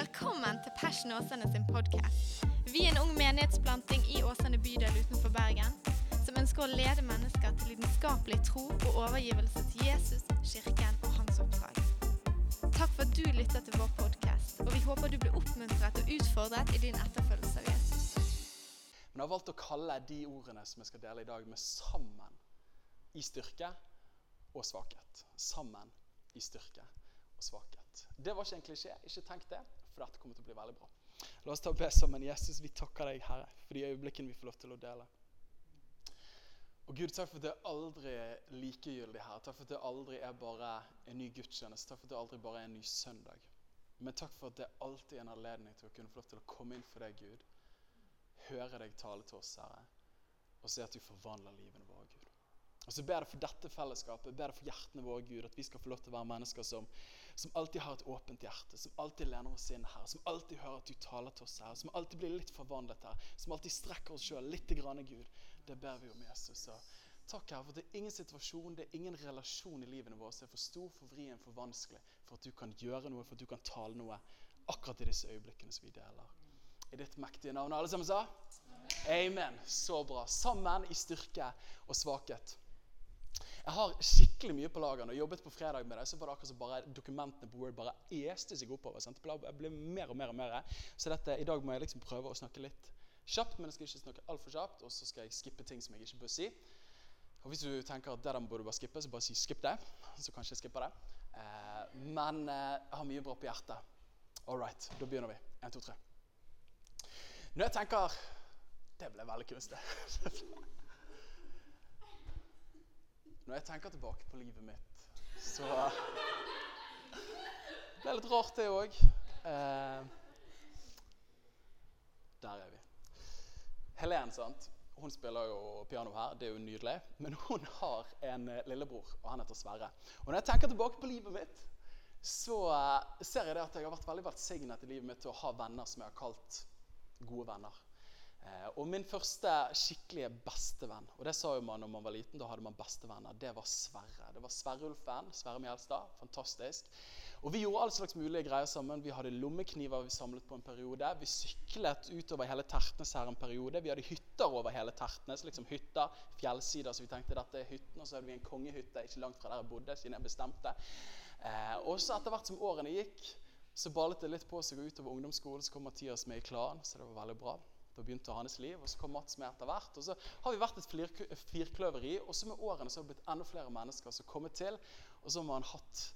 Velkommen til Passion Åsane sin podkast. Vi er en ung menighetsplanting i Åsane bydel utenfor Bergen som ønsker å lede mennesker til lidenskapelig tro og overgivelse til Jesus, kirken og hans oppdrag. Takk for at du lytter til vår podkast, og vi håper du blir oppmuntret og utfordret i din etterfølgelse av Jesus. Men jeg har valgt å kalle de ordene som jeg skal dele i dag, med 'sammen i styrke og svakhet'. Sammen i styrke og svakhet. Det var ikke en klisjé. Ikke tenk det, for dette kommer til å bli veldig bra. La oss ta og be sammen. Jesus, vi takker deg, Herre, for de øyeblikkene vi får lov til å dele. Og Gud, takk for at det aldri er likegyldig her. Takk for at det aldri er bare en ny gudstjeneste. Takk for at det aldri bare er en ny søndag. Men takk for at det alltid er en anledning til å kunne få lov til å komme inn for deg, Gud. Høre deg tale til oss, Herre. Og se at du forvandler livene våre, Gud. Og så ber jeg for dette fellesskapet, ber jeg for hjertene våre, Gud, at vi skal få lov til å være mennesker som, som alltid har et åpent hjerte, som alltid lener oss inn her, som alltid hører at du taler til oss her, som alltid blir litt forvandlet her, som alltid strekker oss sjøl litt, grann, Gud. Det ber vi om Jesus. Så takk, Herre, for det er ingen situasjon, det er ingen relasjon i livene våre som er for stor, for vrien, for vanskelig, for at du kan gjøre noe, for at du kan tale noe akkurat i disse øyeblikkene som vi deler. I ditt mektige navn. Alle sammen sa? Amen. Så bra. Sammen i styrke og svakhet. Jeg har skikkelig mye på lager. Når jeg jobbet på fredag med det, så var det akkurat som bare dokumentene på Word bare este seg oppover. Sant? Jeg ble mer og mer og mer. Så dette, i dag må jeg liksom prøve å snakke litt kjapt, men jeg skal ikke snakke altfor kjapt. Og så skal jeg skippe ting som jeg ikke bør si. Og hvis du tenker at det der burde du bare skippe, så bare si 'skipp det'. Så kanskje jeg skipper det. Eh, men eh, jeg har mye bra på hjertet. All right, da begynner vi. Én, to, tre. Når jeg tenker Det ble veldig kunstig. Når jeg tenker tilbake på livet mitt, så Det er litt rart, det òg. Eh, der er vi. Helen, sant? hun spiller jo piano her, det er jo nydelig. Men hun har en eh, lillebror, og han heter Sverre. Og når jeg tenker tilbake på livet mitt, så eh, ser jeg det at jeg har vært veldig velsignet i livet mitt til å ha venner som jeg har kalt gode venner. Eh, og min første skikkelige bestevenn, og det sa jo man når man var liten, da hadde man bestevenner, det var Sverre. Det var Sverre-Ulfen. Sverre Mjelstad. Fantastisk. Og vi gjorde all slags mulige greier sammen. Vi hadde lommekniver vi samlet på en periode. Vi syklet utover hele Tertnes her en periode. Vi hadde hytter over hele Tertnes. liksom hytter, Fjellsider. Så vi tenkte dette er hytten. Og så hadde vi en kongehytte ikke langt fra der jeg bodde, siden jeg bestemte. Eh, og så etter hvert som årene gikk, så ballet det litt på seg. Og utover ungdomsskolen så kom Mathias med i klanen, så det var veldig bra. Da begynte hans liv, og så kom Mats med etter hvert. Og så har vi vært et firkløveri, og så med årene så har det blitt enda flere mennesker som har kommet til. Og så har man hatt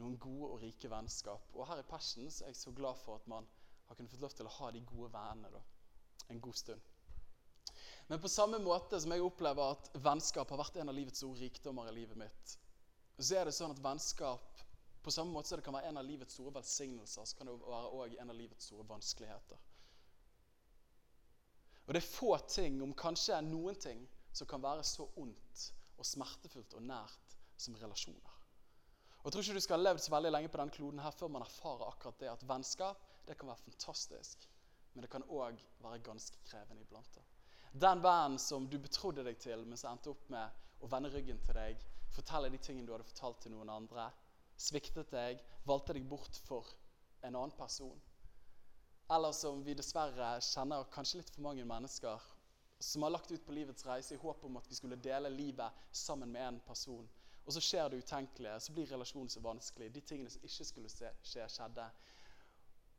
noen gode og rike vennskap. Og her i Passion så er jeg så glad for at man har kunnet fått lov til å ha de gode vennene da, en god stund. Men på samme måte som jeg opplever at vennskap har vært en av livets store rikdommer i livet mitt, så er det sånn at vennskap på samme måte som det kan være en av livets store velsignelser, så kan det være også en av livets store vanskeligheter. Og det er få ting, om kanskje noen ting, som kan være så ondt og smertefullt og nært som relasjoner. Og Jeg tror ikke du skal ha levd så veldig lenge på denne kloden her før man erfarer akkurat det at vennskap det kan være fantastisk, men det kan òg være ganske krevende iblant. Den vennen som du betrodde deg til, men som endte opp med å vende ryggen til deg, fortelle de tingene du hadde fortalt til noen andre, sviktet deg, valgte deg bort for en annen person eller som vi dessverre kjenner kanskje litt for mange mennesker som har lagt ut på livets reise i håp om at vi skulle dele livet sammen med en person. Og så skjer det utenkelige, så blir relasjonen så vanskelig. De tingene som ikke skulle skje, skjedde.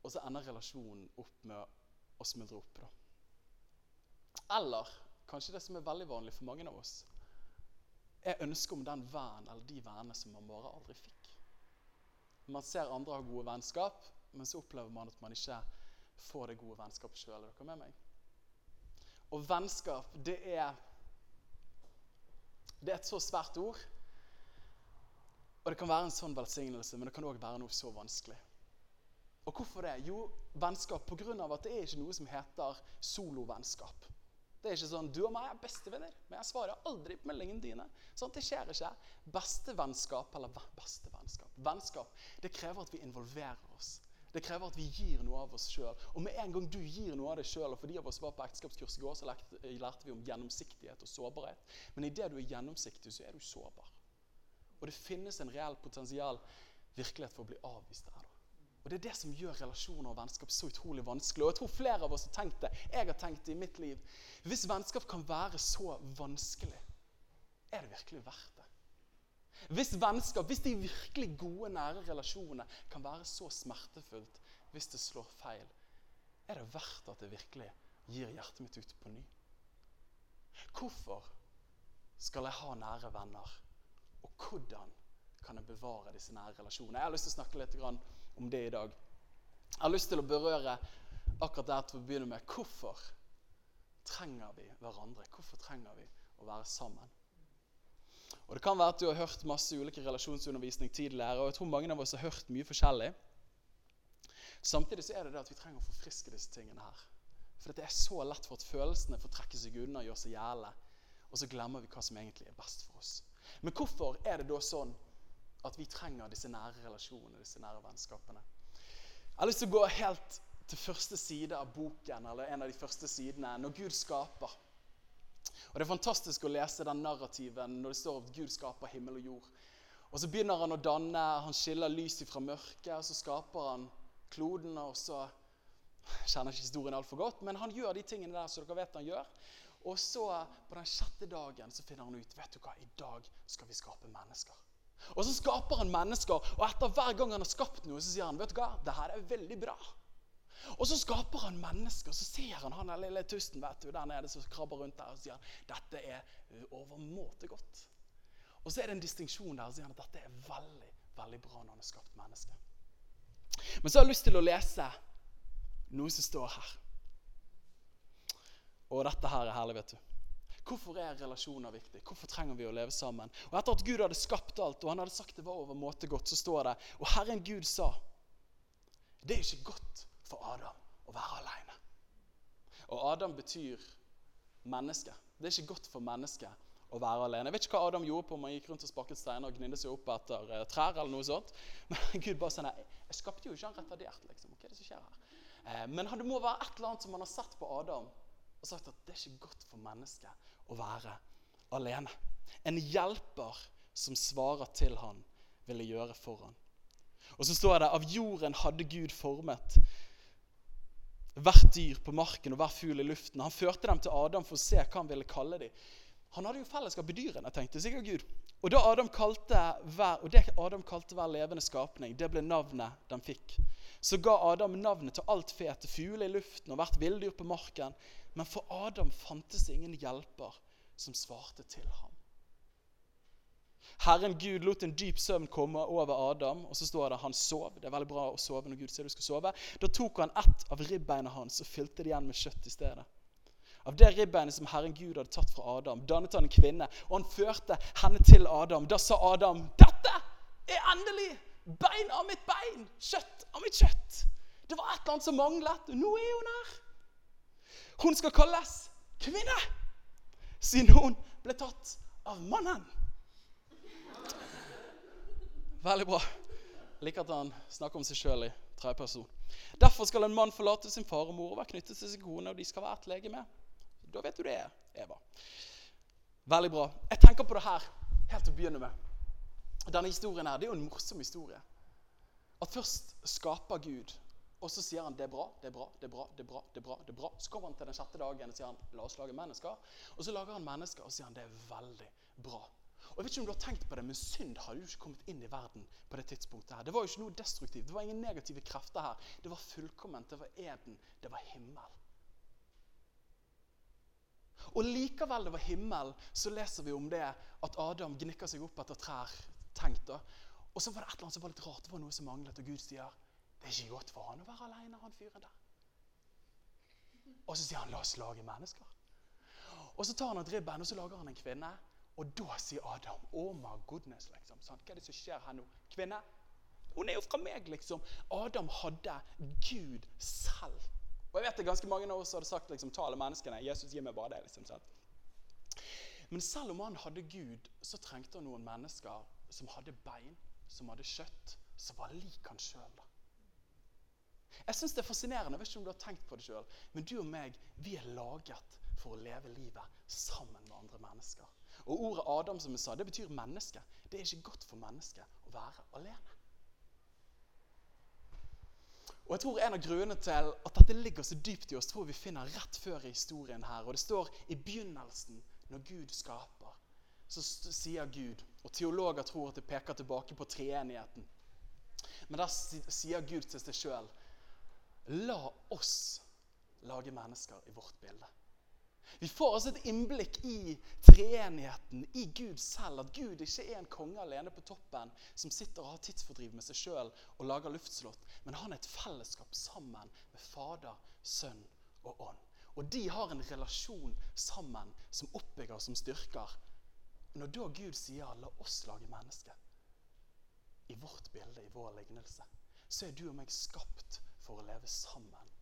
Og så ender relasjonen opp med å smuldre opp. Da. Eller kanskje det som er veldig vanlig for mange av oss, er ønsket om den vennen eller de vennene som man bare aldri fikk. Man ser andre ha gode vennskap, men så opplever man at man ikke få det gode vennskapet sjøl. Er dere med meg? Og vennskap, det er Det er et så svært ord. Og det kan være en sånn velsignelse, men det kan òg være noe så vanskelig. Og hvorfor det? Jo, vennskap pga. at det er ikke noe som heter solovennskap. Det er ikke sånn 'Du og meg er bestevenner, men jeg svarer aldri på meldingene dine.' Sånn, Det skjer ikke. Bestevennskap eller bestevennskap. Vennskap det krever at vi involverer oss. Det krever at vi gir noe av oss sjøl. Og med en gang du gir noe av deg sjøl, og for de av oss var på ekteskapskurs i går, så lærte vi om gjennomsiktighet og sårbarhet. Men idet du er gjennomsiktig, så er du sårbar. Og det finnes en reell potensial virkelighet for å bli avvist der. Og Det er det som gjør relasjoner og vennskap så utrolig vanskelig. Og jeg tror flere av oss har tenkt det. Jeg har tenkt det i mitt liv. Hvis vennskap kan være så vanskelig, er det virkelig verdt? Hvis vennskap, hvis de virkelig gode, nære relasjonene kan være så smertefullt hvis det slår feil, er det verdt at det virkelig gir hjertet mitt ut på ny? Hvorfor skal jeg ha nære venner? Og hvordan kan jeg bevare disse nære relasjonene? Jeg har lyst til å snakke litt om det i dag. Jeg har lyst til å berøre akkurat det til å begynne med. Hvorfor trenger vi hverandre? Hvorfor trenger vi å være sammen? Og Det kan være at du har hørt masse ulike relasjonsundervisning tidligere, og jeg tror mange av oss har hørt mye forskjellig. Samtidig så er det det at vi trenger å forfriske disse tingene her. For det er så lett for at følelsene får trekke seg unna og gjøre seg gjeldende. Og så glemmer vi hva som egentlig er best for oss. Men hvorfor er det da sånn at vi trenger disse nære relasjonene, disse nære vennskapene? Jeg har lyst til å gå helt til første side av boken, eller en av de første sidene, når Gud skaper. Og Det er fantastisk å lese den narrativen når det står at Gud skaper himmel og jord. Og Så begynner han å danne, han skiller lys fra mørket, og så skaper han kloden. og så kjenner ikke historien altfor godt, men han gjør de tingene der som dere vet han gjør. Og så på den sjette dagen så finner han ut vet du hva, i dag skal vi skape mennesker. Og så skaper han mennesker, og etter hver gang han har skapt noe, så sier han vet du hva, det her er veldig bra. Og så skaper han mennesker, så ser han han lille tusten vet du, der nede som krabber rundt der, og sier dette er overmåte godt. Og så er det en distinksjon der, og sier han at dette er veldig, veldig bra når han har skapt mennesker. Men så har jeg lyst til å lese noe som står her. Og dette her er herlig, vet du. Hvorfor er relasjoner viktig? Hvorfor trenger vi å leve sammen? Og Etter at Gud hadde skapt alt, og han hadde sagt det var overmåte godt, så står det Og Herren Gud sa Det er ikke godt for Adam å være alene. Og Adam betyr menneske. Det er ikke godt for mennesket å være alene. Jeg vet ikke hva Adam gjorde på om han gikk rundt og sparket steiner og gnidde seg opp etter uh, trær. eller noe sånt. Men Gud bare sa nei, jeg skapte jo ikke han retardert. liksom. Hva er det som skjer her? Uh, men det må være et eller annet som han har sett på Adam og sagt at det er ikke godt for mennesket å være alene. En hjelper som svarer til han, ville gjøre for han. Og så står det av jorden hadde Gud formet hvert dyr på marken og hver fugl i luften. Han førte dem til Adam for å se hva han ville kalle dem. Han hadde jo fellesskap med dyrene, tenkte sikkert Gud. Og, da Adam kalte hver, og det Adam kalte hver levende skapning, det ble navnet de fikk. Så ga Adam navnet til alt fete, fugler i luften og hvert villdyr på marken. Men for Adam fantes ingen hjelper som svarte til ham. Herren Gud lot en dyp søvn komme over Adam, og så står det han sov. Det er veldig bra å sove når Gud sier du skal sove. Da tok han ett av ribbeina hans og fylte det igjen med kjøtt i stedet. Av det ribbeinet som Herren Gud hadde tatt fra Adam, dannet han en kvinne, og han førte henne til Adam. Da sa Adam, 'Dette er endelig bein av mitt bein, kjøtt av mitt kjøtt.' Det var et eller annet som manglet, nå er hun her. Hun skal kalles kvinne, siden hun ble tatt av mannen. Veldig bra. Jeg liker at han snakker om seg sjøl i tredjeperson. Derfor skal en mann forlate sin far og mor og være knyttet til sin kone, og de skal være et legeme. Da vet du det, Eva. Veldig bra. Jeg tenker på det her helt til å begynne med. Denne historien her, Det er jo en morsom historie. At først skaper Gud og så sier han det er bra, det er bra, det er bra. det er bra, det er bra, det er bra. Så kommer han til den sjette dagen og sier han, la oss lage mennesker. Og så lager han mennesker og sier han, det er veldig bra. Og jeg vet ikke om du har tenkt på det, Men synd hadde jo ikke kommet inn i verden på det tidspunktet. her. Det var jo ikke noe destruktivt. Det var ingen negative krefter her. Det var fullkomment. Det var eden. Det var himmel. Og likevel det var himmel, så leser vi om det at Adam gnikker seg opp etter trær. tenkt da. Og så var det et eller annet som var litt rart. Det var noe som manglet, og Gud sier det er ikke godt for han å være alene, han fyren der. Og så sier han 'la oss lage mennesker'. Og så tar han et ribben og så lager han en kvinne. Og da sier Adam 'oh my goodness'. liksom. Sant? Hva er det som skjer her nå? Kvinne? Hun er jo fra meg, liksom. Adam hadde Gud selv. Og jeg vet det ganske mange av oss hadde sagt liksom, 'ta alle menneskene'. Jesus gir meg bare det. liksom, sant? Men selv om han hadde Gud, så trengte han noen mennesker som hadde bein, som hadde kjøtt, som var lik han sjøl. Jeg synes Det er fascinerende. Jeg vet ikke om du har tenkt på det selv, Men du og meg vi er laget for å leve livet sammen med andre mennesker. Og Ordet Adam som jeg sa, det betyr menneske. Det er ikke godt for mennesket å være alene. Og jeg tror En av grunnene til at dette ligger så dypt i oss, tror vi finner rett før i historien her. Og Det står i begynnelsen, når Gud skaper, så sier Gud Og teologer tror at det peker tilbake på treenigheten. Men der sier Gud til seg sjøl La oss lage mennesker i vårt bilde. Vi får altså et innblikk i treenigheten, i Gud selv. At Gud ikke er en konge alene på toppen som sitter og har tidsfordriv med seg sjøl og lager luftslott, men han er et fellesskap sammen med Fader, Sønn og Ånd. Og de har en relasjon sammen som oppbygger, som styrker. Når da Gud sier 'la oss lage mennesker' i vårt bilde, i vår lignelse, så er du og meg skapt for å leve sammen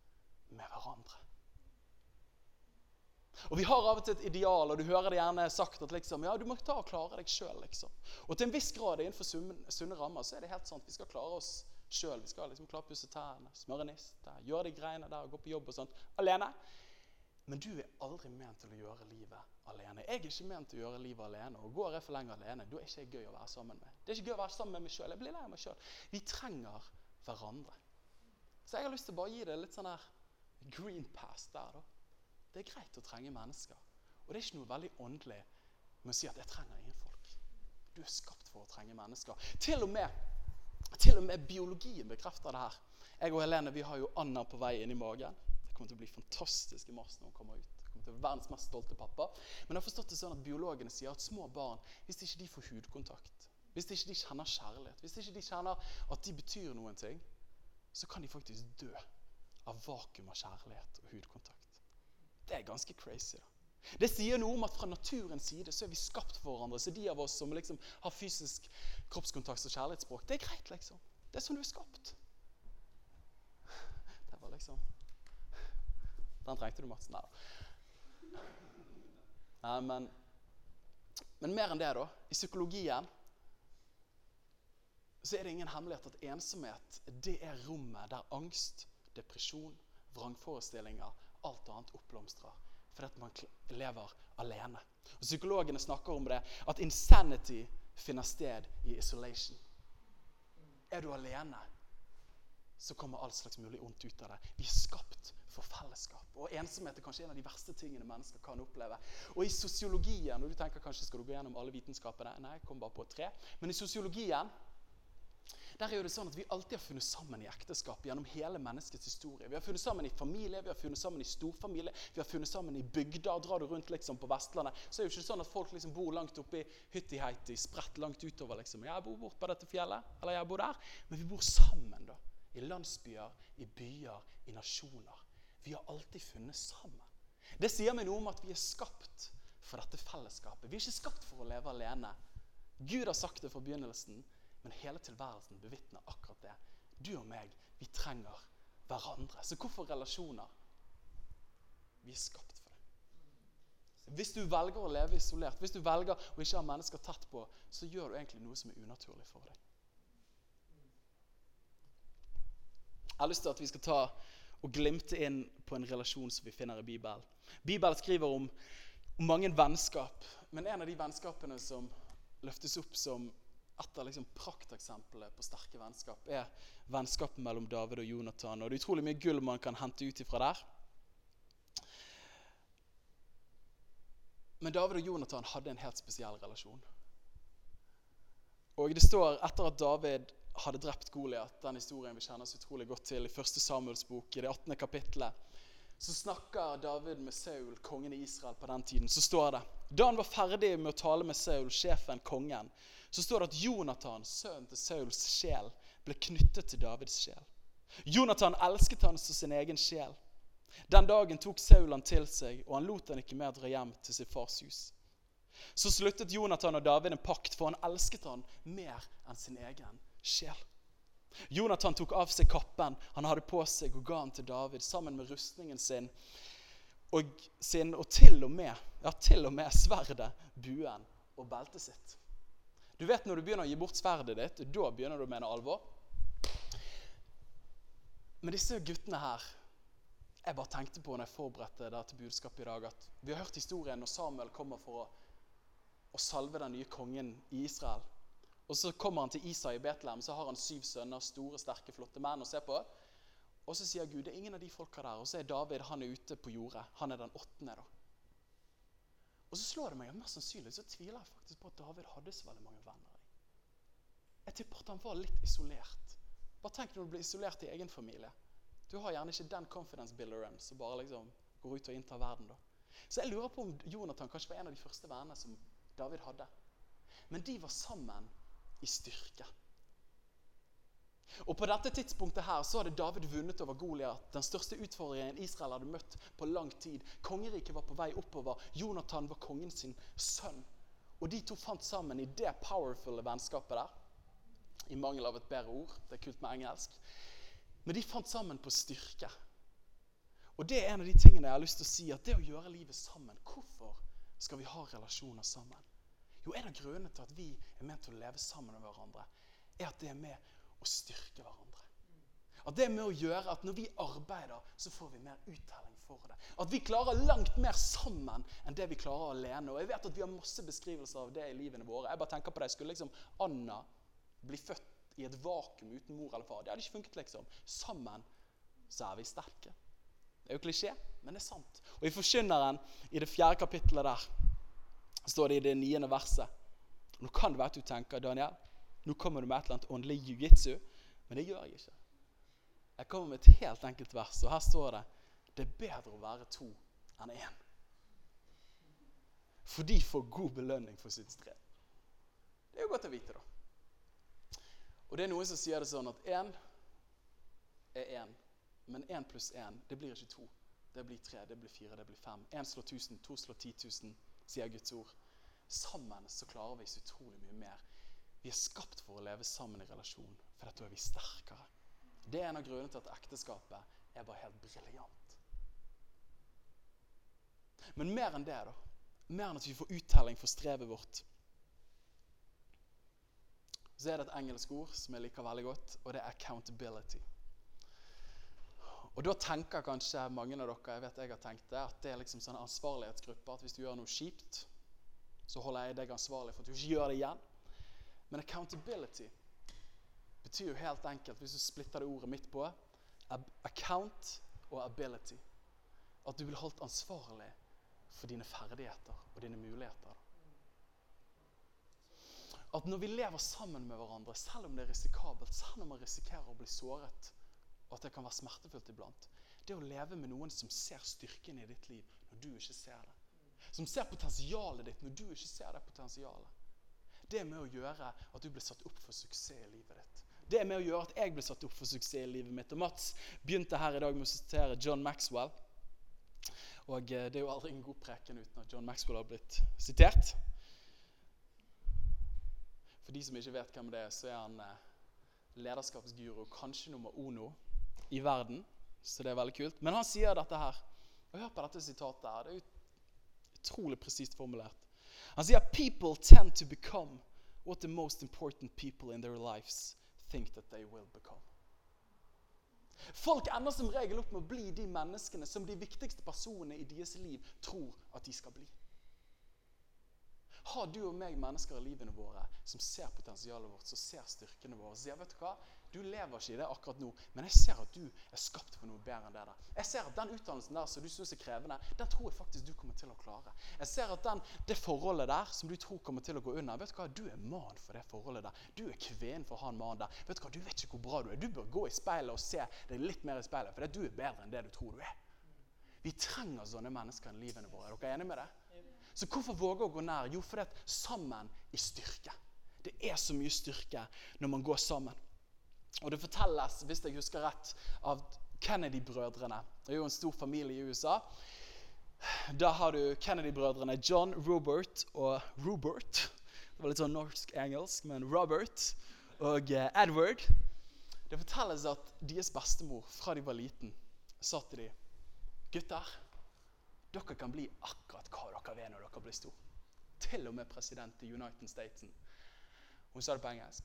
med hverandre. Og Vi har av og til et ideal, og du hører det gjerne sagt at liksom, ja, du må ta og klare deg sjøl. Liksom. Og til en viss grad innenfor sunne rammer så er det helt sant. Vi skal klare oss sjøl. Vi skal liksom klare å pusse tærne, smøre niste, gjøre de greiene der, gå på jobb og sånt alene. Men du er aldri ment til å gjøre livet alene. Jeg er ikke ment til å gjøre livet alene. Og går jeg for lenge alene, da er ikke jeg gøy å være sammen med. Det er ikke gøy å være sammen med meg sjøl. Jeg blir lei av meg sjøl. Vi trenger hverandre. Så jeg har lyst til å bare gi det litt sånn her green pass der, da. Det er greit å trenge mennesker. Og det er ikke noe veldig åndelig med å si at 'jeg trenger ingen folk'. Du er skapt for å trenge mennesker. Til og med, til og med biologien bekrefter det her. Jeg og Helene vi har jo Anna på vei inn i magen. Det kommer til å bli fantastisk i mars når hun kommer ut. Det kommer til å være verdens mest stolte pappa. Men jeg har forstått det sånn at biologene sier at små barn, hvis ikke de får hudkontakt, hvis ikke de kjenner kjærlighet, hvis ikke de kjenner at de betyr noen ting, så kan de faktisk dø av vakuum av kjærlighet og hudkontakt. Det er ganske crazy. da. Det sier noe om at fra naturens side så er vi skapt for hverandre. Så de av oss som liksom har fysisk kroppskontakt og kjærlighetsspråk, det er greit, liksom. Det er sånn du er skapt. Det var liksom Den trengte du, Mats. Nei da. Nei, men, men mer enn det, da. I psykologien så er det ingen hemmelighet at ensomhet det er rommet der angst, depresjon, vrangforestillinger alt annet oppblomstrer. Fordi man lever alene. Og Psykologene snakker om det, at insanity finner sted i isolation. Er du alene, så kommer alt slags mulig ondt ut av det. Vi er skapt for fellesskap. Og ensomhet er kanskje en av de verste tingene mennesker kan oppleve. Og i sosiologien, og du tenker kanskje skal du gå gjennom alle vitenskapene, nei, jeg kom bare på tre, men i sosiologien der er jo det sånn at Vi alltid har funnet sammen i ekteskap gjennom hele menneskets historie. Vi har funnet sammen i familie, vi har funnet sammen i storfamilie, vi har funnet sammen i bygder. Drar du rundt liksom på Vestlandet, så er det jo ikke sånn at folk liksom bor langt oppe i Hyttiheiti, spredt langt utover. liksom. 'Jeg bor bort på dette fjellet', eller 'jeg bor der'. Men vi bor sammen, da. I landsbyer, i byer, i nasjoner. Vi har alltid funnet sammen. Det sier meg noe om at vi er skapt for dette fellesskapet. Vi er ikke skapt for å leve alene. Gud har sagt det fra begynnelsen. Men hele tilværelsen bevitner akkurat det. Du og meg, vi trenger hverandre. Så hvorfor relasjoner? Vi er skapt for det. Hvis du velger å leve isolert, hvis du velger å ikke ha mennesker tett på, så gjør du egentlig noe som er unaturlig for deg. Jeg har lyst til at vi skal ta og glimte inn på en relasjon som vi finner i Bibelen. Bibelen skriver om, mange vennskap, men en av de vennskapene som løftes opp som et av liksom prakteksemplene på sterke vennskap er vennskapet mellom David og Jonathan. Og Det er utrolig mye gull man kan hente ut ifra der. Men David og Jonathan hadde en helt spesiell relasjon. Og Det står etter at David hadde drept Goliat, den historien vi kjenner så utrolig godt til i 1. Samuels bok, i det 18. kapittelet, så snakker David med Saul, kongen i Israel på den tiden. Så står det Da han var ferdig med å tale med Saul, sjefen, kongen, så står det at Jonathan, sønnen til Sauls sjel, ble knyttet til Davids sjel. Jonathan elsket han som sin egen sjel. Den dagen tok Saul han til seg, og han lot han ikke mer dra hjem til sitt fars hus. Så sluttet Jonathan og David en pakt, for han elsket han mer enn sin egen sjel. Jonathan tok av seg kappen han hadde på seg, og ga han til David sammen med rustningen sin og, sin, og til og med, ja, til og med sverdet, buen og beltet sitt. Du vet Når du begynner å gi bort sverdet ditt, da begynner du å mene alvor. Men disse guttene her Jeg bare tenkte på når jeg forberedte det til budskapet i dag, at vi har hørt historien når Samuel kommer for å, å salve den nye kongen i Israel. Og Så kommer han til Isa i Betlehem, så har han syv sønner, store, sterke, flotte menn å se på. Og så sier Gud det er ingen av de folka der. Og så er David han er ute på jordet. Han er den åttende. da. Og så slår det meg at mest sannsynlig så tviler jeg faktisk på at David hadde så veldig mange venner. Jeg tipper at han var litt isolert. Bare tenk når du blir isolert i egen familie. Du har gjerne ikke den confidence builderen som bare liksom går ut og inntar verden. da. Så jeg lurer på om Jonathan kanskje var en av de første vennene som David hadde. Men de var sammen i styrke. Og På dette tidspunktet her så hadde David vunnet over Goliat. Den største utfordringen Israel hadde møtt på lang tid. Kongeriket var på vei oppover. Jonathan var kongen sin sønn. Og de to fant sammen i det powerfulle vennskapet der. I mangel av et bedre ord. Det er kult med engelsk. Men de fant sammen på styrke. Og det er en av de tingene jeg har lyst til å si, at det å gjøre livet sammen Hvorfor skal vi ha relasjoner sammen? Jo, en av grunnene til at vi er ment til å leve sammen med hverandre, er at det er med å styrke hverandre. At det er med å gjøre at når vi arbeider, så får vi mer uttelling for det. At vi klarer langt mer sammen enn det vi klarer alene. Og jeg vet at vi har masse beskrivelser av det i livene våre. Jeg bare tenker på det, Skulle liksom Anna bli født i et vakuum uten mor eller far? Det hadde ikke funket, liksom. Sammen så er vi sterke. Det er jo klisjé, men det er sant. Og i Forkynneren, i det fjerde kapittelet der, står det i det niende verset Nå kan det være at du tenker, Daniel, nå kommer du med et eller annet åndelig jiu-jitsu. Men det gjør jeg ikke. Jeg kommer med et helt enkelt vers, og her står det det er bedre å være to enn én. For de får god belønning for sitt strev. Det er jo godt å vite, da. Og det er noen som sier det sånn at én er én, men én pluss én, det blir ikke to. Det blir tre, det blir fire, det blir fem. Én slår 1000, to slår 10 000, sier Guds ord. Sammen så klarer vi så utrolig mye mer. Vi er skapt for å leve sammen i relasjon, for da er vi sterkere. Det er en av grunnene til at ekteskapet er bare helt briljant. Men mer enn det, da. Mer enn at vi får uttelling for strevet vårt. Så er det et engelsk ord som jeg liker veldig godt, og det er 'accountability'. Og Da tenker kanskje mange av dere jeg vet jeg har tenkt det, at det er liksom sånn ansvarlighetsgruppe. At hvis du gjør noe kjipt, så holder jeg deg ansvarlig for at du ikke gjør det igjen. Men accountability betyr jo helt enkelt, hvis du splitter det ordet midt på, account og ability. At du blir holdt ansvarlig for dine ferdigheter og dine muligheter. At når vi lever sammen med hverandre, selv om det er risikabelt, selv om man risikerer å bli såret, og at det kan være smertefullt iblant, det å leve med noen som ser styrken i ditt liv når du ikke ser det. Som ser potensialet ditt når du ikke ser det potensialet. Det er med å gjøre at du blir satt opp for suksess i livet ditt. Det er med å gjøre at jeg blir satt opp for suksess i livet mitt. Og Mats begynte her i dag med å sitere John Maxwell. Og eh, det er jo aldri en god preken uten at John Maxwell har blitt sitert. For de som ikke vet hvem det er, så er han lederskapsguro, lederskapsguru, kanskje nummer uno i verden. Så det er veldig kult. Men han sier dette her. Og Hør på dette sitatet. her. Det er utrolig presist formulert. Han sier people tend to become what the most important people in their lives think that they will become. Folk ender som regel opp med å bli de menneskene som de viktigste personene i deres liv tror at de skal bli. Har du og meg mennesker i livene våre som ser potensialet vårt, som ser styrkene våre, sier vet du hva, du lever ikke i det akkurat nå, men jeg ser at du er skapt for noe bedre enn det der. Jeg ser at den utdannelsen der som du syns er krevende, den tror jeg faktisk du kommer til å klare. Jeg ser at den, det forholdet der som du tror kommer til å gå under, vet du hva, du er mann for det forholdet der. Du er kvinnen for han mannen der. Vet Du hva, du vet ikke hvor bra du er. Du bør gå i speilet og se deg litt mer i speilet, for du er bedre enn det du tror du er. Vi trenger sånne mennesker i livene våre. Er dere enige med det? Så hvorfor våge å gå nær? Jo, fordi at sammen i styrke. Det er så mye styrke når man går sammen. Og det fortelles, hvis jeg husker rett, av Kennedy-brødrene. Det er jo en stor familie i USA. Da har du Kennedy-brødrene John, Robert og Robert. Det var litt sånn norsk-engelsk, men Robert og eh, Edward. Det fortelles at deres bestemor fra de var liten, sa til de Gutter, dere kan bli akkurat hva dere vil når dere blir store. Til og med president i United States. Hun sa det på engelsk.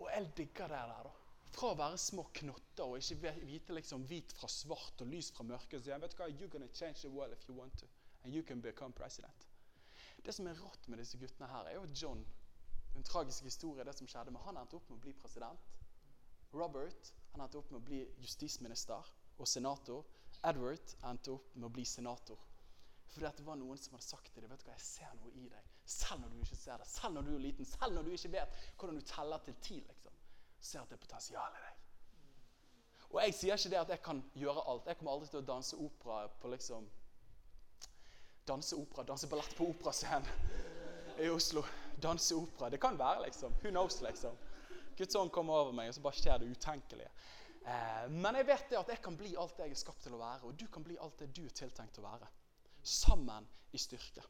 Og jeg digger det der. da. Fra å være små knotter og ikke vite liksom hvit fra svart og lys fra mørke, så jeg vet hva, you're gonna change the world if you want to. And you can become president. Det som er rått med disse guttene her, er jo John En tragisk historie, det som skjedde, men han endte opp med å bli president. Robert han endte opp med å bli justisminister og senator. Edward endte opp med å bli senator. Fordi at det var noen som hadde sagt til deg vet du hva, jeg ser noe i deg. Selv når du ikke ser det, selv når du er liten, selv når du ikke vet hvordan du teller til ti. liksom. Ser at det er potensial i deg. Og jeg sier ikke det at jeg kan gjøre alt. Jeg kommer aldri til å danse opera på liksom Danse opera, danse ballett på operascenen i Oslo. Danse opera. Det kan være, liksom. Who knows, liksom. Guds ånd kommer over meg, og så bare skjer det utenkelige. Eh, men jeg vet det at jeg kan bli alt det jeg er skapt til å være, og du kan bli alt det du er tiltenkt å være. Sammen i styrke.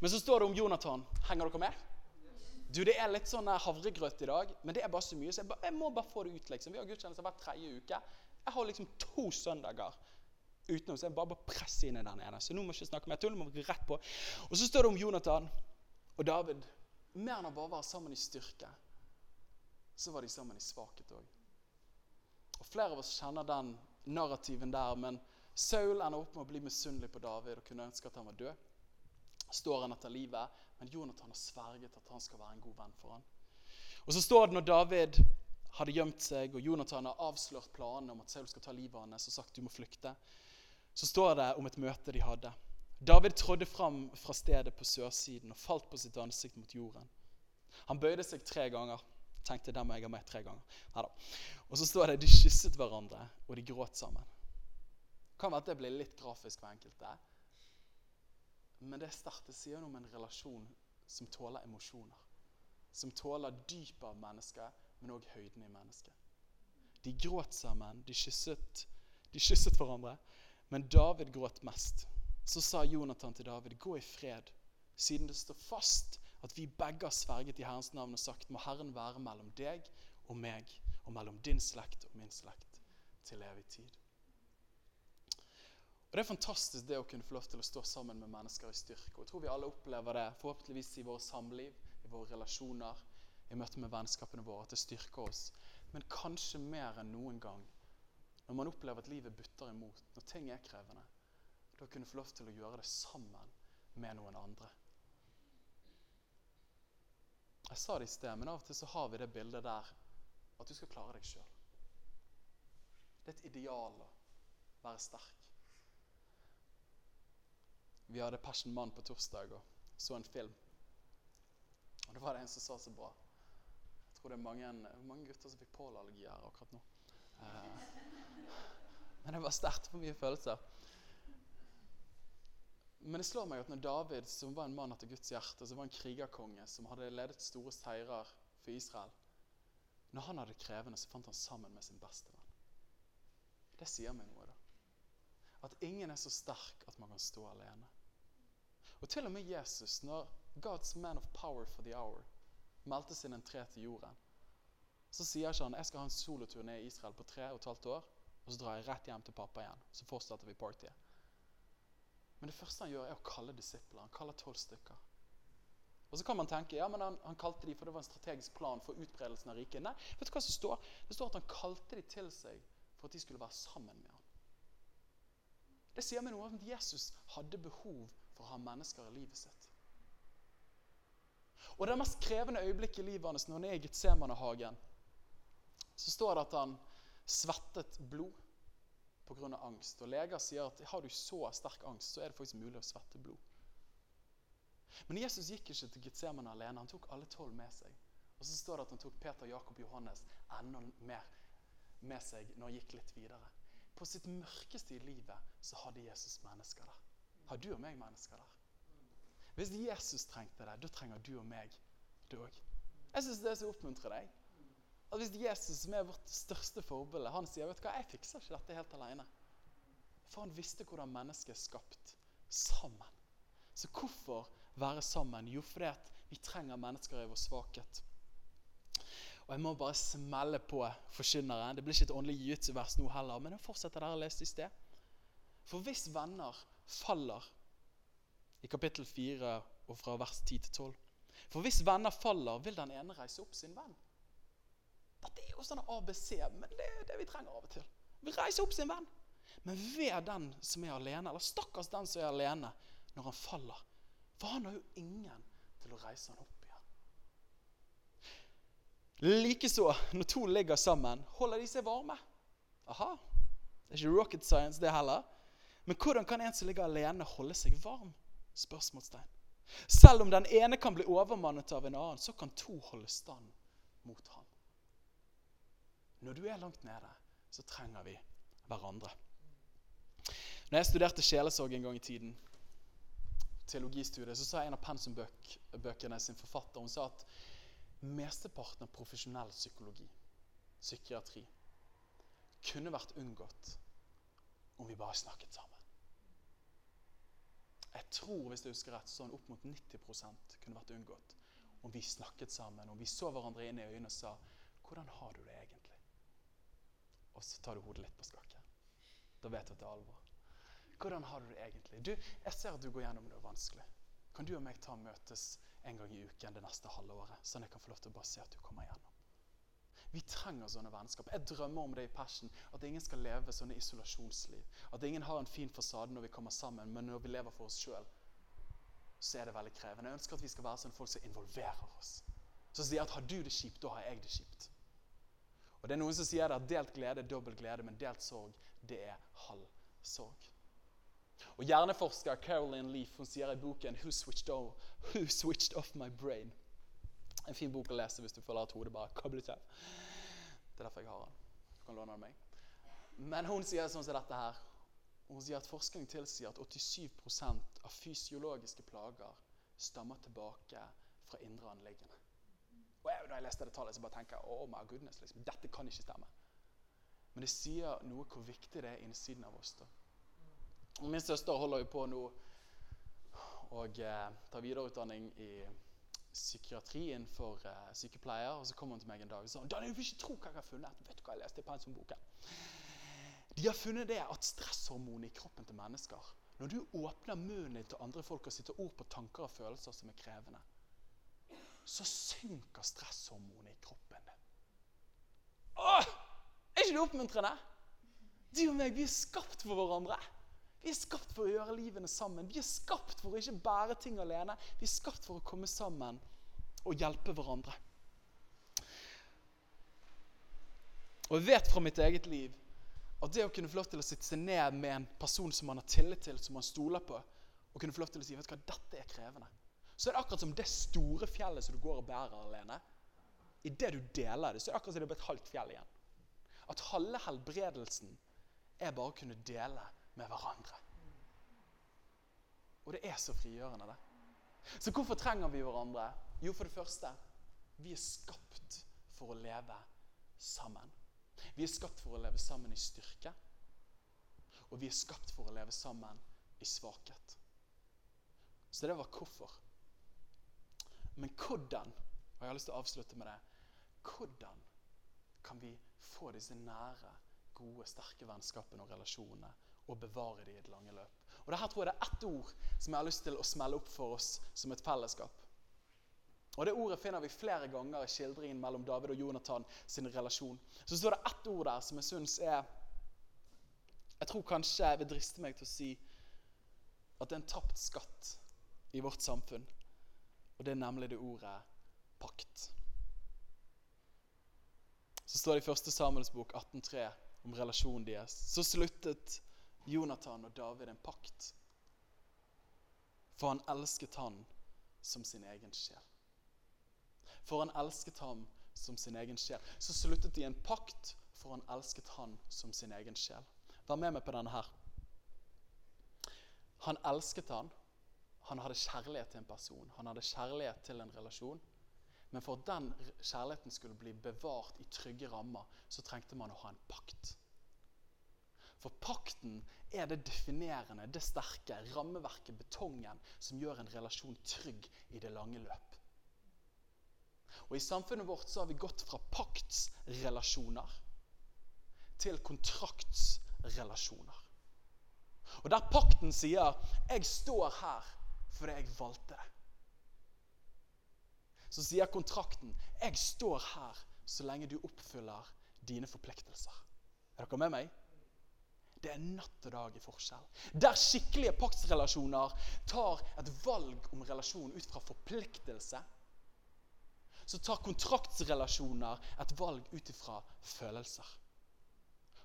Men så står det om Jonathan. Henger dere med? Du, Det er litt sånn havregrøt i dag, men det er bare så mye. Så jeg, bare, jeg må bare få det ut. liksom. Vi har gudstjeneste hver tredje uke. Jeg har liksom to søndager utenom, så jeg bare bare presser inn i den ene. Så nå må jeg ikke snakke mer tull. må vi rett på. Og så står det om Jonathan og David. Mer enn å bare være sammen i styrke, så var de sammen i svakhet òg. Og Flere av oss kjenner den narrativen der, men Saul ender opp med å bli misunnelig på David og kunne ønske at han var død. Står han etter livet, men Jonathan har sverget at han skal være en god venn for han. Og så står det når David hadde gjemt seg, og Jonathan har avslørt planene om at Saul skal ta livet hans og sagt du må flykte, så står det om et møte de hadde. David trådde fram fra stedet på sørsiden og falt på sitt ansikt mot jorden. Han bøyde seg tre ganger. Tenkte der må jeg ha meg tre ganger. Neida. Og så står det de kysset hverandre, og de gråt sammen. Kan være at det blir litt grafisk for enkelte. Men det er sterkt. Det sier om en relasjon som tåler emosjoner. Som tåler dypet av mennesket, men òg høyden i mennesket. De gråt sammen, de kysset, de kysset hverandre. Men David gråt mest. Så sa Jonathan til David, gå i fred, siden det står fast at vi begge har sverget i Herrens navn og sagt, må Herren være mellom deg og meg, og mellom din slekt og min slekt, til evig tid. Og Det er fantastisk det å kunne få lov til å stå sammen med mennesker i styrke. Og Jeg tror vi alle opplever det, forhåpentligvis i våre samliv, i våre relasjoner, i møte med vennskapene våre, at det styrker oss. Men kanskje mer enn noen gang når man opplever at livet butter imot, når ting er krevende. Da kunne få lov til å gjøre det sammen med noen andre. Jeg sa det i sted, men av og til så har vi det bildet der at du skal klare deg sjøl. Det er et ideal å være sterk. Vi hadde Passion Man på torsdag og så en film. Og da var det en som sa så bra. Jeg tror det er mange, mange gutter som fikk pollenallergi her akkurat nå. Eh, men det var sterkt for mye følelser. Men det slår meg at når David, som var en mann etter Guds hjerte, som var en krigerkonge, som hadde ledet store seirer for Israel Når han hadde krevende, så fant han sammen med sin beste venn. Det sier meg noe, da. At ingen er så sterk at man kan stå alene. Og til og med Jesus, når God's man of power for the hour meldte sin entré til jorden, så sier ikke han jeg skal ha en solotur ned i Israel på tre og et halvt år, og så drar jeg rett hjem til pappa igjen. Så fortsetter vi partyet. Men det første han gjør, er å kalle disipler. Han kaller tolv stykker. Og så kan man tenke ja, men han, han, kalte de for det var en strategisk plan for utbredelsen av riket. Nei, vet du hva som står? Det står at han kalte de til seg for at de skulle være sammen med ham. Det sier meg noe om at Jesus hadde behov for å ha mennesker i livet sitt. Og det mest krevende øyeblikket i livet hans når han er i Getsemanehagen, så står det at han svettet blod pga. angst. Og Leger sier at har du så sterk angst, så er det faktisk mulig å svette blod. Men Jesus gikk ikke til Getsemane alene. Han tok alle tolv med seg. Og så står det at han tok Peter, Jakob og Johannes enda mer med seg når han gikk litt videre. På sitt mørkeste i livet så hadde Jesus mennesker der. Har du og meg mennesker der? Hvis Jesus trengte det, da trenger du og meg det òg. Jeg syns det er så oppmuntrer deg. At Hvis Jesus, som er vårt største forbilde, han sier vet du hva, jeg fikser ikke dette helt alene. For han visste hvordan mennesket er skapt sammen. Så hvorfor være sammen? Jo, fordi at vi trenger mennesker i vår svakhet. Og Jeg må bare smelle på forkynneren. Det blir ikke et åndelig jiu-jitsu-vers nå heller. Men jeg fortsetter der jeg leste i sted. For hvis venner faller i kapittel 4 og fra vers 10 til 12 For hvis venner faller, vil den ene reise opp sin venn. Dette er jo sånn ABC, men det er det vi trenger av og til. Vi reiser opp sin venn. Men ved den som er alene, eller stakkars den som er alene når han faller. For han har jo ingen til å reise han opp igjen. Likeså, når to ligger sammen, holder de seg varme. Aha. Det er ikke rocket science, det heller. Men hvordan kan en som ligger alene, holde seg varm? Spørsmålstegn. Selv om den ene kan bli overmannet av en annen, så kan to holde stand mot ham. Når du er langt nede, så trenger vi hverandre. Når jeg studerte sjelesorg en gang i tiden, teologistudiet, så sa en av pensumbøkene sin forfatter hun sa at mesteparten av profesjonell psykologi, psykiatri, kunne vært unngått om vi bare snakket sammen. Jeg tror hvis jeg husker rett, sånn opp mot 90% kunne vært unngått om vi snakket sammen, om vi så hverandre inn i øynene og sa 'Hvordan har du det egentlig?' Og så tar du hodet litt på skakke. Da vet du at det er alvor. Hvordan har du det egentlig? Du, Jeg ser at du går gjennom noe vanskelig. Kan du og meg ta møtes en gang i uken det neste halvåret, sånn jeg kan få lov til å bare se at du kommer gjennom? Vi trenger sånne vennskap. Jeg drømmer om det i Passion. At ingen skal leve sånne isolasjonsliv. At ingen har en fin fasade når vi kommer sammen, men når vi lever for oss sjøl, så er det veldig krevende. Jeg ønsker at vi skal være sånne folk som involverer oss. Som sier at har du det kjipt, da har jeg det kjipt. Og det er Noen som sier at delt glede er dobbel glede, men delt sorg det er halv sorg. Og Hjerneforsker Caroline Leaf hun sier i boken Who Switched Off, Who Switched Off My Brain en fin bok å lese hvis du føler at hodet bare koblet av. Det er derfor jeg har den. Du kan låne den meg. Men hun sier sånn som dette her. Hun sier at Forskning tilsier at 87% av fysiologiske plager stammer tilbake fra indre anliggende. Og jeg, når jeg leste det tallet, så bare tenker jeg oh my goodness, liksom, dette kan ikke stemme. Men det sier noe hvor viktig det er innsiden av oss. da. Min søster holder jo på nå og eh, tar videreutdanning i psykiatrien innenfor uh, sykepleier. Og så kom hun til meg en dag og sa Daniel, du vil ikke tro hva jeg har funnet. Vet du hva jeg leste i pensumboken? De har funnet det at stresshormonet i kroppen til mennesker Når du åpner munnen din til andre folk og sitter ord på tanker og følelser som er krevende, så synker stresshormonet i kroppen din. Åh! Er ikke det oppmuntrende? Du og meg, vi er skapt for hverandre. Vi er skapt for å gjøre livene sammen. Vi er skapt for å ikke bære ting alene. Vi er skapt for å komme sammen og hjelpe hverandre. Og jeg vet fra mitt eget liv at det å kunne få lov til å sitte seg ned med en person som man har tillit til, som man stoler på, og kunne få lov til å si vet du hva, dette er krevende, så er det akkurat som det store fjellet som du går og bærer alene. I det du deler det, så er det akkurat som det er et halvt fjell igjen. At halve helbredelsen er bare å kunne dele med hverandre. Og det er så frigjørende, det. Så hvorfor trenger vi hverandre? Jo, for det første vi er skapt for å leve sammen. Vi er skapt for å leve sammen i styrke. Og vi er skapt for å leve sammen i svakhet. Så det var hvorfor. Men hvordan, og jeg har lyst til å avslutte med det Hvordan kan vi få disse nære, gode, sterke vennskapene og relasjonene og bevare det i et lange løp. Og Dette tror jeg det er ett ord som jeg har lyst til å smelle opp for oss som et fellesskap. Og Det ordet finner vi flere ganger i skildringen mellom David og Jonathan sin relasjon. Så står det ett ord der som jeg syns er Jeg tror kanskje jeg vil driste meg til å si at det er en tapt skatt i vårt samfunn. Og det er nemlig det ordet pakt. Så står det i 1. Samuels bok 18.3 om relasjonen deres. Så sluttet Jonathan og David en pakt. For han elsket han som sin egen sjel. For han elsket ham som sin egen sjel. Så sluttet de en pakt, for han elsket han som sin egen sjel. Vær med meg på denne her. Han elsket han. Han hadde kjærlighet til en person. Han hadde kjærlighet til en relasjon. Men for at den kjærligheten skulle bli bevart i trygge rammer, så trengte man å ha en pakt. For pakten er det definerende, det sterke rammeverket, betongen, som gjør en relasjon trygg i det lange løp. Og I samfunnet vårt så har vi gått fra paktsrelasjoner til kontraktsrelasjoner. Og Der pakten sier 'jeg står her fordi jeg valgte det', så sier kontrakten 'jeg står her så lenge du oppfyller dine forpliktelser'. Er dere med meg? Det er natt og dag i forskjell. Der skikkelige paktsrelasjoner tar et valg om relasjon ut fra forpliktelse, så tar kontraktsrelasjoner et valg ut ifra følelser.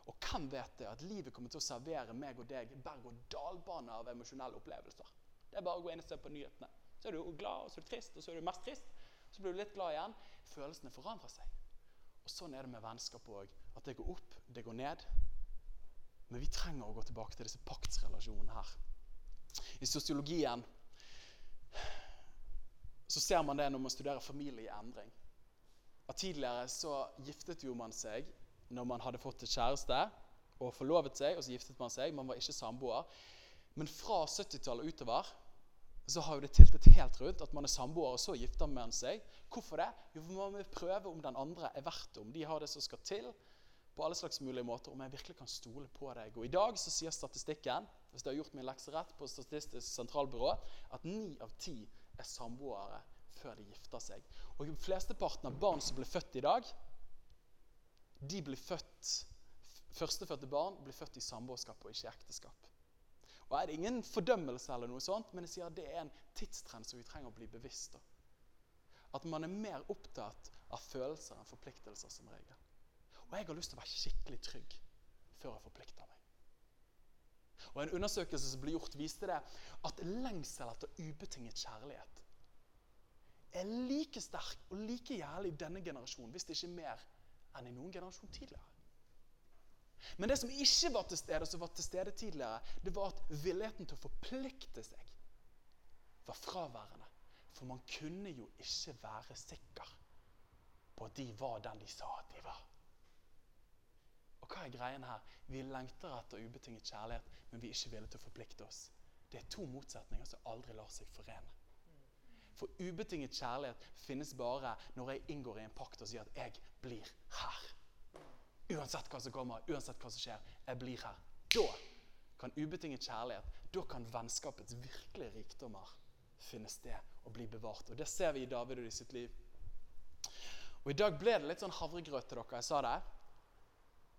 Og hvem vet det at livet kommer til å servere meg og deg berg-og-dal-bane av emosjonelle opplevelser? Det er bare å gå inn og se på nyhetene. Så er du glad, og så er du trist, og så er du mest trist. Så blir du litt glad igjen. Følelsene forandrer seg. Og Sånn er det med vennskap òg. At det går opp, det går ned. Men vi trenger å gå tilbake til disse paktsrelasjonene her. I sosiologien så ser man det når man studerer familieendring. At Tidligere så giftet jo man seg når man hadde fått et kjæreste og forlovet seg, og så giftet man seg. Man var ikke samboer. Men fra 70-tallet og utover så har jo det tiltet helt rundt at man er samboer, og så gifter man seg. Hvorfor det? Jo, for Man vil prøve om den andre er verdt det, om de har det som skal til. På alle slags mulige måter, Om jeg virkelig kan stole på deg. Og I dag så sier statistikken hvis jeg har gjort min lekse rett på Statistisk sentralbyrå, at ni av ti er samboere før de gifter seg. Og Flesteparten av barn som blir født i dag, de blir født, Førstefødte barn blir født i samboerskap og ikke i ekteskap. Og er det ingen fordømmelse, eller noe sånt, men jeg sier at det er en tidstrend som vi trenger å bli bevisst av. At man er mer opptatt av følelser enn forpliktelser som regel. Og jeg har lyst til å være skikkelig trygg før jeg forplikter meg. Og En undersøkelse som ble gjort, viste det at lengsel etter ubetinget kjærlighet er like sterk og like jævlig i denne generasjonen, hvis det ikke er mer enn i noen generasjon tidligere. Men det som ikke var til stede, som var til stede tidligere, det var at villigheten til å forplikte seg var fraværende. For man kunne jo ikke være sikker på at de var den de sa at de var. Og hva er greien her? Vi lengter etter ubetinget kjærlighet, men vi er ikke villige til å forplikte oss. Det er to motsetninger som aldri lar seg forene. For ubetinget kjærlighet finnes bare når jeg inngår i en pakt og sier at 'jeg blir her'. Uansett hva som kommer, uansett hva som skjer. Jeg blir her. Da kan ubetinget kjærlighet, da kan vennskapets virkelige rikdommer finne sted og bli bevart. Og Det ser vi i David og i sitt liv. Og I dag ble det litt sånn havregrøt til dere. Jeg sa det.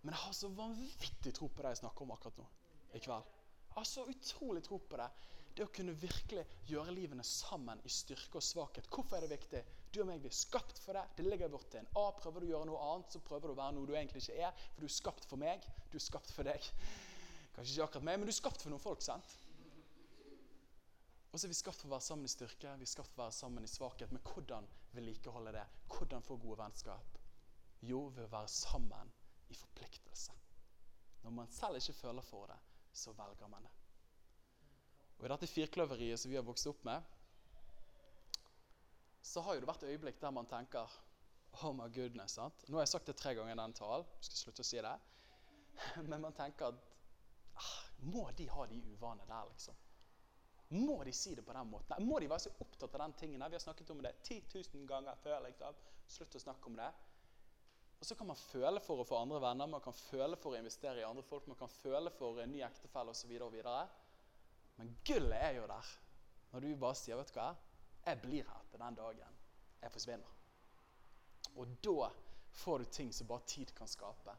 Men jeg har så vanvittig tro på det jeg snakker om akkurat nå i kveld. Jeg har så utrolig tro på det det å kunne virkelig gjøre livene sammen i styrke og svakhet. Hvorfor er det viktig? Du og meg blir skapt for det. Det ligger bort til en A. Prøver du å gjøre noe annet, så prøver du å være noe du egentlig ikke er. For du er skapt for meg. Du er skapt for deg. Kanskje ikke akkurat meg, men du er skapt for noen folk. sant? Og så er vi skapt for å være sammen i styrke, vi er skapt for å være sammen i svakhet. Men hvordan vedlikeholde det? Hvordan få gode vennskap? Jo, ved å være sammen i forpliktelse. Når man selv ikke føler for det, så velger man det. Og I dette firkløveriet som vi har vokst opp med, så har jo det vært øyeblikk der man tenker Oh my goodness. sant? Nå har jeg sagt det tre ganger i den talen. Jeg skal slutte å si det. Men man tenker at ah, Må de ha de uvanene der, liksom? Må de si det på den måten? Må de være så opptatt av den tingen? Vi har snakket om det 10 000 ganger før. liksom. Slutt å snakke om det. Og så kan man føle for å få andre venner, man kan føle for å investere i andre folk, man kan føle for en ny ektefelle osv. Men gullet er jo der når du bare sier vet du hva, jeg blir her til den dagen jeg forsvinner. Og da får du ting som bare tid kan skape.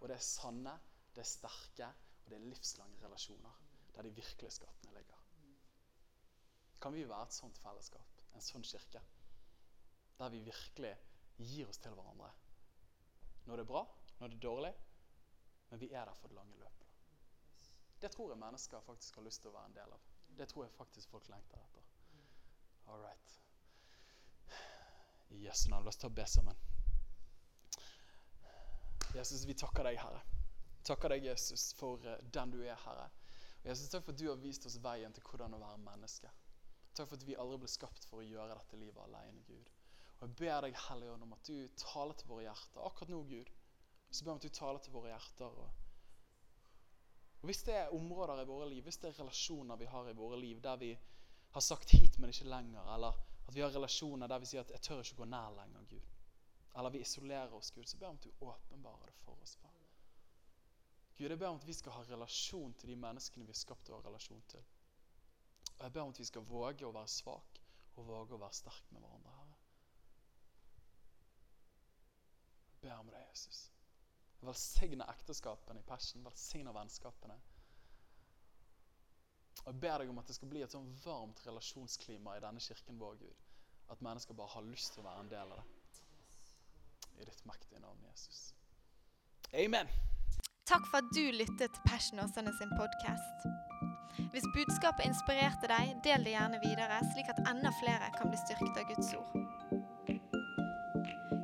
Og det er sanne, det er sterke, og det er livslange relasjoner. Der de virkelige skattene ligger. Kan vi være et sånt fellesskap, en sånn kirke? Der vi virkelig gir oss til hverandre. Når det er bra, når det er dårlig, men vi er der for det lange løpet. Det tror jeg mennesker faktisk har lyst til å være en del av. Det tror jeg faktisk folk lengter etter. All right. I Jesu navn. La oss ta og be sammen. Jesus, vi takker deg, Herre. Takker deg, Jesus, for eh, den du er, Herre. Og Jesus, Takk for at du har vist oss veien til hvordan å være menneske. Takk for at vi aldri ble skapt for å gjøre dette livet alene, Gud. Og Jeg ber deg, Hellige Ånd, om at du taler til våre hjerter akkurat nå, Gud. Så ber jeg om at du taler til våre hjerter. og og Hvis det er områder i våre liv, hvis det er relasjoner vi har i våre liv der vi har sagt hit, men ikke lenger, eller at vi har relasjoner der vi sier at 'jeg tør ikke gå nær lenger', Gud, eller vi isolerer oss, Gud, så ber jeg om at du åpenbarer det for oss. Far. Gud, jeg ber om at vi skal ha relasjon til de menneskene vi har skapt vår relasjon til. Og jeg ber om at vi skal våge å være svak og våge å være sterk med hverandre. Herre. Jeg ber om det, Jesus. Velsigne ekteskapene i Passion. Velsigne vennskapene. Og Jeg ber deg om at det skal bli et sånn varmt relasjonsklima i denne kirken vår, Gud. At mennesker bare har lyst til å være en del av det. I ditt mektige navn, Jesus. Amen. Takk for at du lyttet til Passion Åsane sin podkast. Hvis budskapet inspirerte deg, del det gjerne videre, slik at enda flere kan bli styrket av Guds ord.